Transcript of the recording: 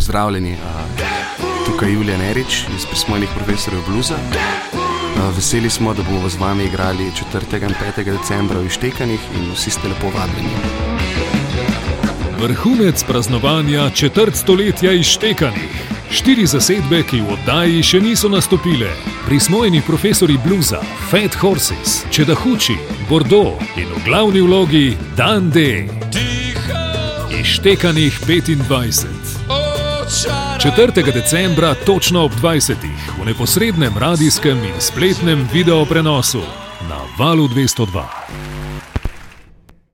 pozdravljeni. Tukaj je Julian Erič iz Pismojnih profesorjev Bluza. Veseli smo, da bomo z vami igrali 4. in 5. decembra v Ištekanih in vsi ste lepo vabljeni. Vrhunec praznovanja četrt stoletja Ištekanih. Štiri zasedbe, ki v oddaji še niso nastopile. Prismojeni profesori bluza, Fat Horses, Čedahuči, Bordeaux in v glavni vlogi Dan D. Ištekanih 25. 4. decembra, točno ob 20. v neposrednem radijskem in spletnem video prenosu na valu 202.